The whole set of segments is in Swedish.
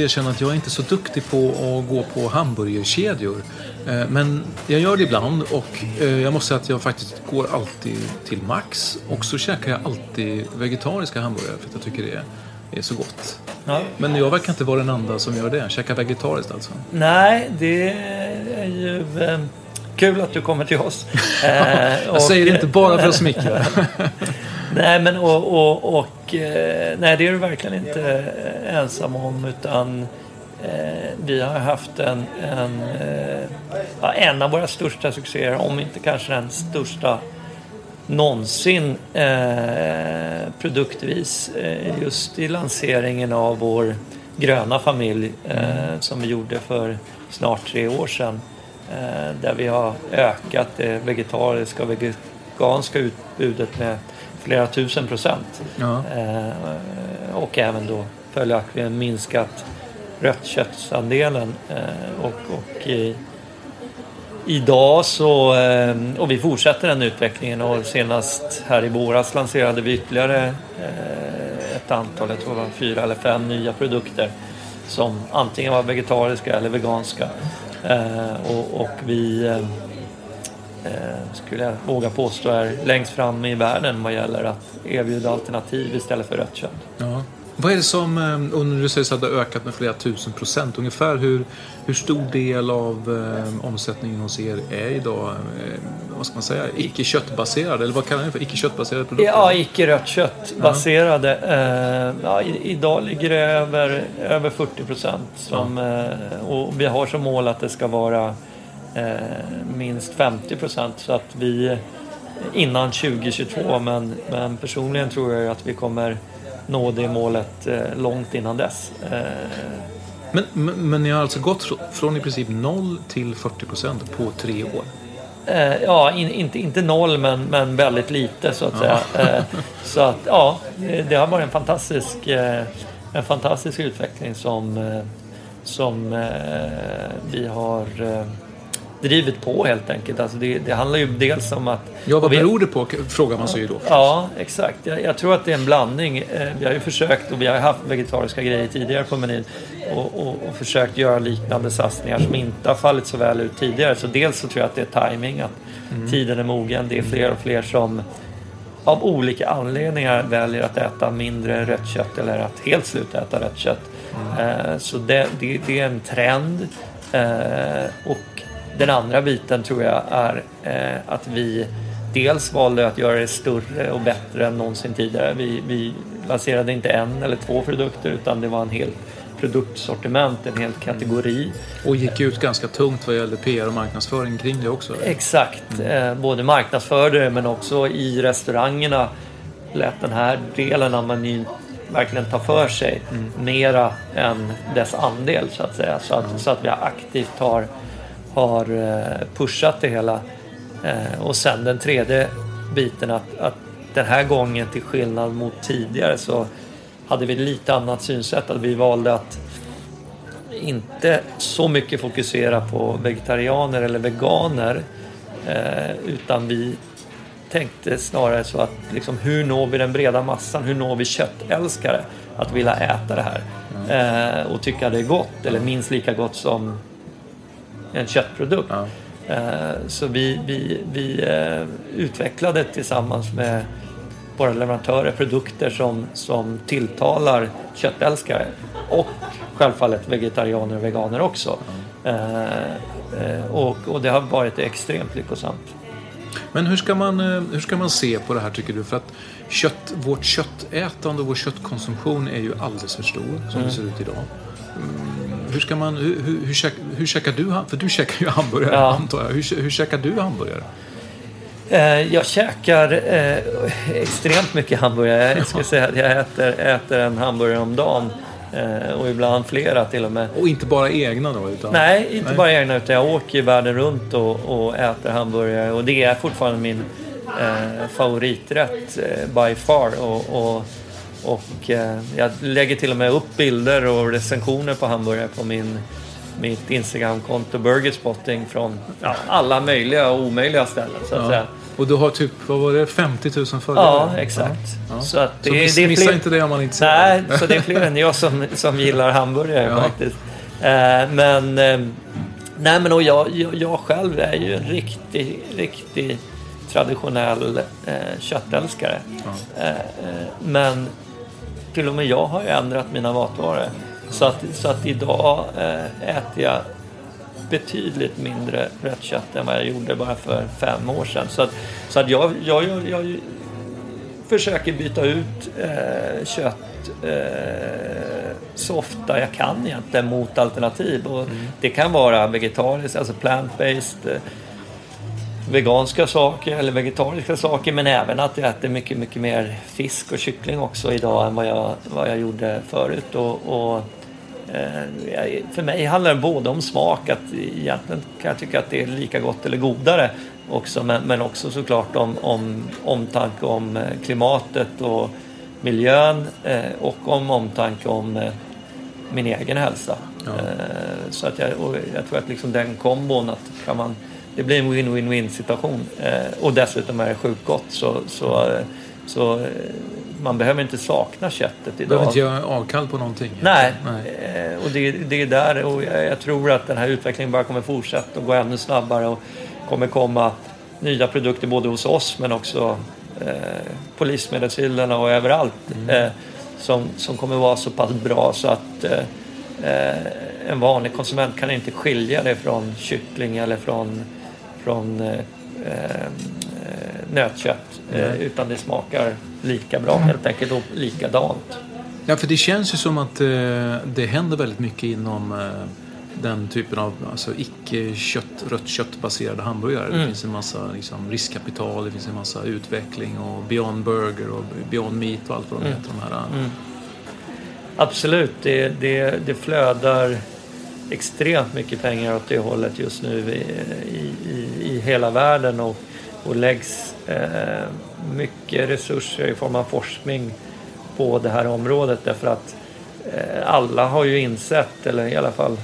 Måste erkänna att jag är inte så duktig på att gå på hamburgerkedjor. Eh, Men jag gör det ibland och eh, jag måste säga att jag faktiskt går alltid till Max. Och så käkar jag alltid vegetariska hamburgare för att jag tycker det är så gott. Ja. Men jag verkar inte vara den enda som gör det. Käkar vegetariskt alltså. Nej, det är ju eh, kul att du kommer till oss. Jag säger det inte bara för att smickra. Nej, men och, och, och eh, nej, det är du verkligen inte eh, ensam om utan eh, vi har haft en, en, eh, en av våra största succéer, om inte kanske den största någonsin eh, produktvis eh, just i lanseringen av vår gröna familj eh, som vi gjorde för snart tre år sedan. Där vi har ökat det vegetariska och veganska utbudet med flera tusen procent. Ja. Eh, och även då följaktligen minskat röttköttsandelen. Eh, och, och i, idag så, eh, och vi fortsätter den utvecklingen och senast här i våras lanserade vi ytterligare eh, ett antal, jag tror det var fyra eller fem nya produkter som antingen var vegetariska eller veganska. Eh, och, och vi eh, skulle jag våga påstå är längst fram i världen vad gäller att erbjuda alternativ istället för rött kött. Ja. Vad är det som, eh, och du säger att det har ökat med flera tusen procent, ungefär hur, hur stor del av eh, omsättningen hos er är idag, eh, vad ska man säga, icke-köttbaserad? Eller vad kallar ni det för? Icke-köttbaserade produkter? Ja, icke rött kött baserade. Eh, ja, idag ligger det över, över 40 procent. Som, eh, och vi har som mål att det ska vara eh, minst 50 procent. Så att vi innan 2022, men, men personligen tror jag att vi kommer nå det målet eh, långt innan dess. Eh, Men, men, men ni har alltså gått fr- från i princip 0 till 40 procent på tre år? Eh, ja, in, inte, inte noll men, men väldigt lite så att säga. Eh, så att ja, det, har varit en fantastisk, eh, en fantastisk utveckling som, eh, som eh, vi har eh, drivit på helt enkelt. Alltså det, det handlar ju dels om att... Ja, vad vi- beror det på, frågar man sig ju då. Ja, exakt. Jag, jag tror att det är en blandning. Eh, Vi har ju försökt, och vi har haft vegetariska grejer tidigare på menyn, och, och, och försökt göra liknande satsningar som inte har fallit så väl ut tidigare. Så dels så tror jag att det är timing, att tiden är mogen. Det är fler och fler som av olika anledningar väljer att äta mindre rött kött eller att helt sluta äta rött kött. Eh, Så det, det, det är en trend. Eh, Och den andra biten tror jag är eh, att vi dels valde att göra det större och bättre än någonsin tidigare. Vi, vi lanserade inte en eller två produkter utan det var en hel produktsortiment, en hel kategori. Och gick ut ganska tungt vad gäller PR och marknadsföring kring det också. Exakt. Eh, både marknadsförde det men också i restaurangerna lät den här delen av menyn verkligen ta för sig mera än dess andel så att säga. Så att, så att vi aktivt har, har pushat det hela. Och sen den tredje biten att, att den här gången till skillnad mot tidigare så hade vi lite annat synsätt. Att vi valde att inte så mycket fokusera på vegetarianer eller veganer eh, utan vi tänkte snarare så att liksom, hur når vi den breda massan? Hur når vi köttälskare att vilja äta det här eh, och tycka det är gott eller minst lika gott som en köttprodukt. Ja. Eh, så vi, vi, vi eh, utvecklade tillsammans med våra leverantörer produkter som, som tilltalar köttälskare och självfallet vegetarianer och veganer också. Mm. och, och det har varit extremt lyckosamt. Men hur ska, man, hur ska man se på det här tycker du? För att kött, vårt köttätande och vår köttkonsumtion är ju alldeles för stor som mm. det ser ut idag. Hur ska man, hur, hur, hur, käk, hur käkar du, för du käkar ju hamburgare ja. antar jag. Hur, hur käkar du hamburgare? Eh, jag käkar eh, extremt mycket hamburgare. Jag ska säga att jag äter, äter en hamburgare om dagen. Eh, och ibland flera till och med. Och inte bara egna då? Utan... Nej, inte Nej. bara egna utan jag åker världen runt och, och äter hamburgare. Och det är fortfarande min eh, favoriträtt eh, by far. Och, och, och eh, jag lägger till och med upp bilder och recensioner på hamburgare på min mitt Instagramkonto Burgerspotting från ja, alla möjliga och omöjliga ställen. Så att ja. säga. Och du har typ, vad var det, 50 000 följare? Ja, exakt. Ja. Så, att det, så det är missa fler... inte det om man inte ser Nej, så det är fler än jag som, som gillar hamburgare faktiskt. Eh, men, eh, nej men och jag, jag, jag, själv är ju en riktig, riktig traditionell eh, köttälskare. Eh, eh, men till och med jag har ju ändrat mina matvaror. Så att, så att idag eh, äter jag betydligt mindre rött kött än vad jag gjorde bara för fem år sedan. Så att, så att jag, jag, jag, jag försöker byta ut eh, kött eh, så ofta jag kan egentligen mot alternativ. Och mm. Det kan vara vegetariskt, alltså plant-based, eh, veganska saker eller vegetariska saker men även att jag äter mycket, mycket mer fisk och kyckling också idag än vad jag, vad jag gjorde förut. Och, och Eh, för mig handlar det både om smak, att egentligen kan jag tycka att det är lika gott eller godare också, men, men också såklart om, om omtanke om eh, klimatet och miljön eh, och om omtanke om min egen hälsa. Ja. Så att jag, jag tror att liksom den kombon, att kan man, det blir en win-win-win situation och dessutom är det sjukt gott så, så, så man behöver inte sakna köttet idag. behöver inte göra avkall på någonting. Nej, Nej. Eh, och det, det, är där och jag, jag, tror att den här utvecklingen bara kommer fortsätta och gå ännu snabbare och kommer komma nya produkter både hos oss men också eh, på livsmedelshyllorna och överallt mm. eh, som, som kommer vara så pass bra så att eh, eh en vanlig konsument kan inte skilja det från kyckling eller från, från eh, nötkött utan det smakar lika bra helt enkelt och likadant. Ja, för det känns ju som att eh, det händer väldigt mycket inom eh, den typen av alltså, icke-kött, rött köttbaserade hamburgare. Mm. Det finns en massa liksom, riskkapital, det finns en massa utveckling och Beyond Burger och Beyond Meat och allt vad de mm. heter. De här. Mm. Absolut, det, det, det flödar extremt mycket pengar åt det hållet just nu i, i, i hela världen och, och läggs eh, mycket resurser i form av forskning på det här området därför att eh, alla har ju insett, eller i alla fall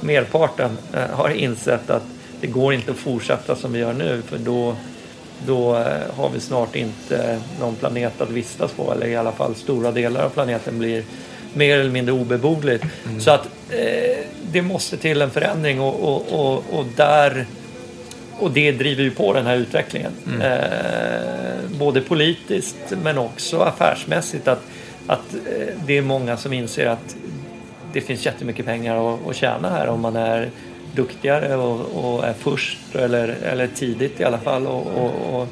merparten eh, har insett att det går inte att fortsätta som vi gör nu för då, då eh, har vi snart inte någon planet att vistas på eller i alla fall stora delar av planeten blir mer eller mindre obeboeligt. Mm. Så att eh, det måste till en förändring och, och, och, och där och det driver ju på den här utvecklingen. Mm. Eh, både politiskt men också affärsmässigt. Att, att eh, det är många som inser att det finns jättemycket pengar att, att tjäna här om man är duktigare och, och är först eller, eller tidigt i alla fall. Och, och, och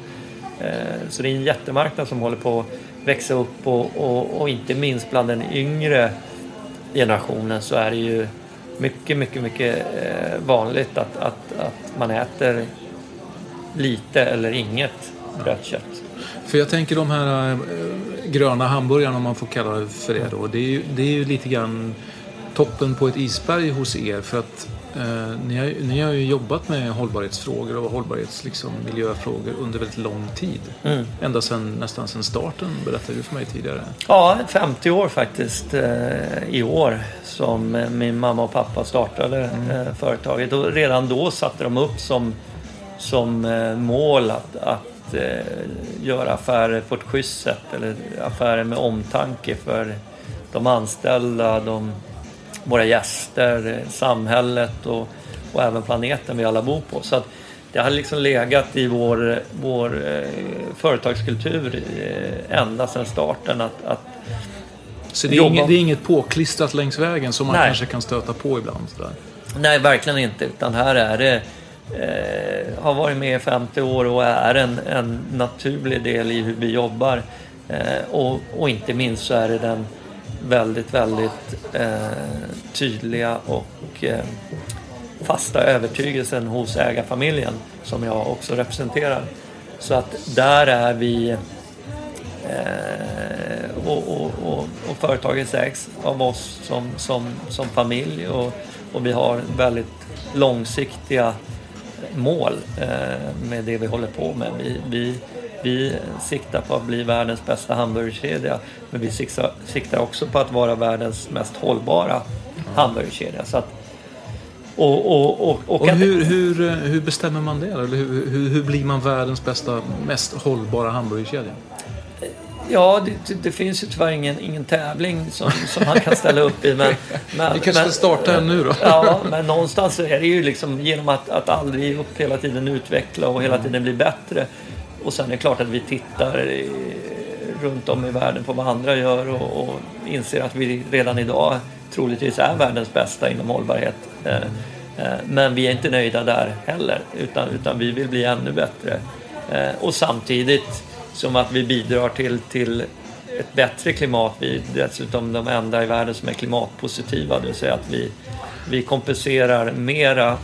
Eh, så det är en jättemarknad som håller på att växa upp och, och, inte minst bland den yngre generationen så är det ju mycket, mycket, mycket eh, vanligt att, att, att man äter lite eller inget rött kött. För jag tänker de här eh, gröna hamburgarna om man får kalla det för det då. Det är ju, det är ju lite grann toppen på ett isberg hos er för att Eh, ni, har, ni har ju jobbat med hållbarhetsfrågor och hållbarhets, liksom, miljöfrågor under väldigt lång tid. Mm. Ända sedan, nästan sedan starten, berättade du för mig tidigare. Ja, 50 år faktiskt eh, i år som eh, min mamma och pappa startade Mm. eh, företaget. Och redan då satte de upp som, som mål att, att göra affärer på ett schysst sätt. Eller affärer med omtanke för de anställda, de, våra gäster, eh, samhället och, och även planeten vi alla bor på. Så att det har liksom legat i vår, vår eh, företagskultur eh, ända sedan starten att, att Så det är, inget, det är inget påklistrat längs vägen som man Nej. kanske kan stöta på ibland. Sådär. Nej, verkligen inte. Utan här är det... Eh, har varit med i 50 år och är en, en naturlig del i hur vi jobbar. Eh, och, och inte minst så är det den väldigt, väldigt eh, tydliga och eh, fasta övertygelsen hos ägarfamiljen som jag också representerar. Så att där är vi Eh, och, och, och, och företaget ägs av oss som, som, som familj och, och vi har väldigt långsiktiga mål eh, med det vi håller på med. Vi, vi, vi siktar på att bli världens bästa hamburgerkedja men vi siktar, också på att vara världens mest hållbara hamburgerkedja. Så att, och, och, och, och, hur, hur, hur bestämmer man det? Eller hur, hur, hur blir man världens bästa, mest hållbara hamburgerkedja? Ja, det, det, finns ju tyvärr ingen, ingen tävling som, som man kan ställa upp i. Men, men, Vi kanske ska starta en nu då? Ja, men någonstans är det ju liksom genom att, att aldrig upp, hela tiden utveckla och hela tiden bli bättre. Och sen är det klart att vi tittar i, runt om i världen på vad andra gör och, och inser att vi redan idag troligtvis är världens bästa inom hållbarhet. Eh, eh, men vi är inte nöjda där heller, utan, utan vi vill bli ännu bättre. Och samtidigt som att vi bidrar till, till ett bättre klimat. Vi är dessutom de enda i världen som är klimatpositiva, det vill säga att vi, vi kompenserar mera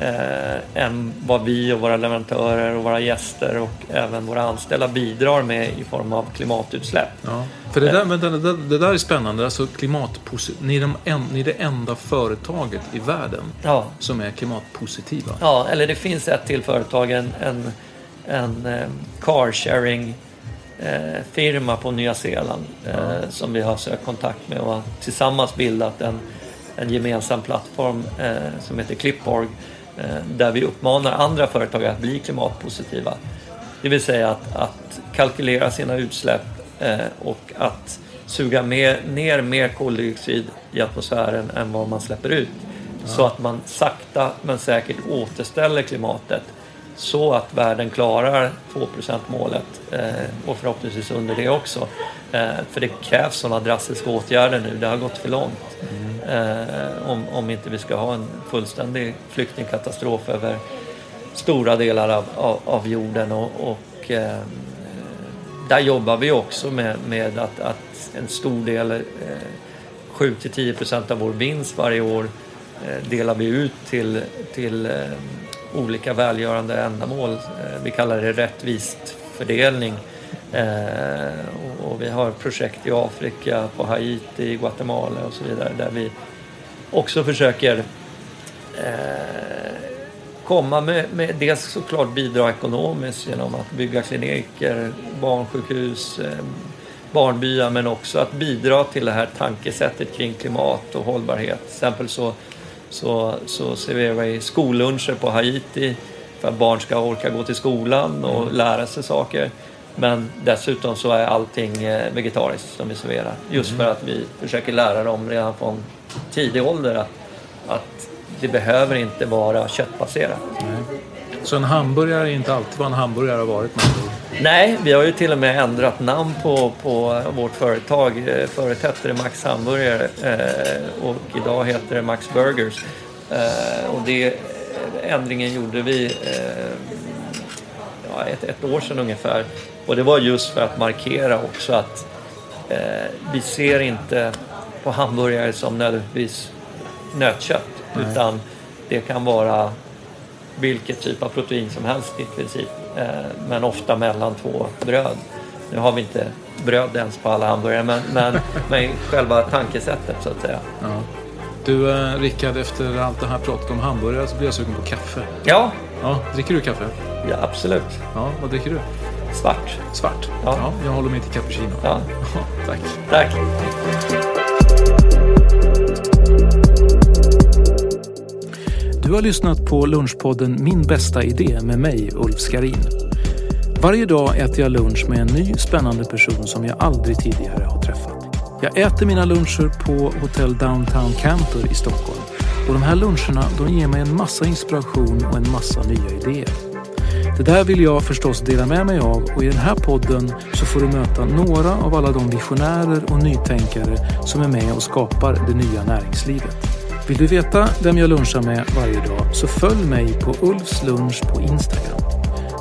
eh, än vad vi och våra leverantörer och våra gäster och även våra anställda bidrar med i form av klimatutsläpp. Ja. För det där, men det, det, det där är spännande. Alltså klimatposi- ni, är de en, ni är det enda företaget i världen Ja, som är klimatpositiva. ja eller det finns ett till företag, en, en, en eh, carsharing eh, firma på Nya Zeeland eh, som vi har sökt kontakt med och tillsammans bildat en, en gemensam plattform eh, som heter Clipborg eh, där vi uppmanar andra företag att bli klimatpositiva. Det vill säga att, att kalkylera sina utsläpp eh, och att suga mer, ner mer koldioxid i atmosfären än vad man släpper ut. Så att man sakta men säkert återställer klimatet så att världen klarar 2 målet eh, och förhoppningsvis under det också. Eh, för det krävs sådana drastiska åtgärder nu, det har gått för långt. Eh, om, om inte vi ska ha en fullständig flyktingkatastrof över stora delar av, av, av jorden och, och eh, där jobbar vi också med, med att, att en stor del, eh, 7-10 procent av vår vinst varje år eh, delar vi ut till, till eh, olika välgörande ändamål. Eh, vi kallar det rättvist fördelning. Eh, och, och vi har projekt i Afrika, på Haiti, Guatemala och så vidare där vi också försöker eh, komma med, med dels såklart bidra ekonomiskt genom att bygga kliniker, barnsjukhus, eh, barnbyar men också att bidra till det här tankesättet kring klimat och hållbarhet. Till exempel så, så, så serverar vi skolluncher på Haiti för att barn ska orka gå till skolan och lära sig saker. Men dessutom så är allting eh, vegetariskt som vi serverar. Just för att vi försöker lära dem redan från tidig ålder att, att det behöver inte vara köttbaserat. Så en hamburgare är inte alltid vad en hamburgare har varit. Nej, vi har ju till och med ändrat namn på, på vårt företag. Eh, Förut hette det Max Hamburgare eh, och idag heter det Max Burgers. Och det, ändringen gjorde vi ja, ett, ett år sedan ungefär. Och det var just för att markera också att eh, vi ser inte på hamburgare som nödvändigtvis nötkött. Utan det kan vara vilket typ av protein som helst i princip. Eh, men ofta mellan två bröd. Nu har vi inte bröd ens på alla hamburgare men, men, men själva tankesättet så att säga. Ja. Du, eh, Rickard, efter allt det här pratet om hamburgare så blir jag sugen på kaffe. Ja, Ja, dricker du kaffe? ja absolut. Ja, vad dricker du? Svart. Svart? Ja. jag håller mig till cappuccino. Ja, Ja, tack. tack. Du har lyssnat på Lunchpodden Min bästa idé med mig, Ulf Skarin. Varje dag äter jag lunch med en ny spännande person som jag aldrig tidigare har träffat. Jag äter mina luncher på Hotel Downtown Cantor i Stockholm. Och de här luncherna de ger mig en massa inspiration och en massa nya idéer. Det där vill jag förstås dela med mig av och i den här podden så får du möta några av alla de visionärer och nytänkare som är med och skapar det nya näringslivet. Vill du veta vem jag lunchar med varje dag så följ mig på Ulfs lunch på Instagram.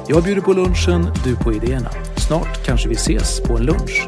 Jag bjuder på lunchen, du på idéerna. Snart kanske vi ses på en lunch.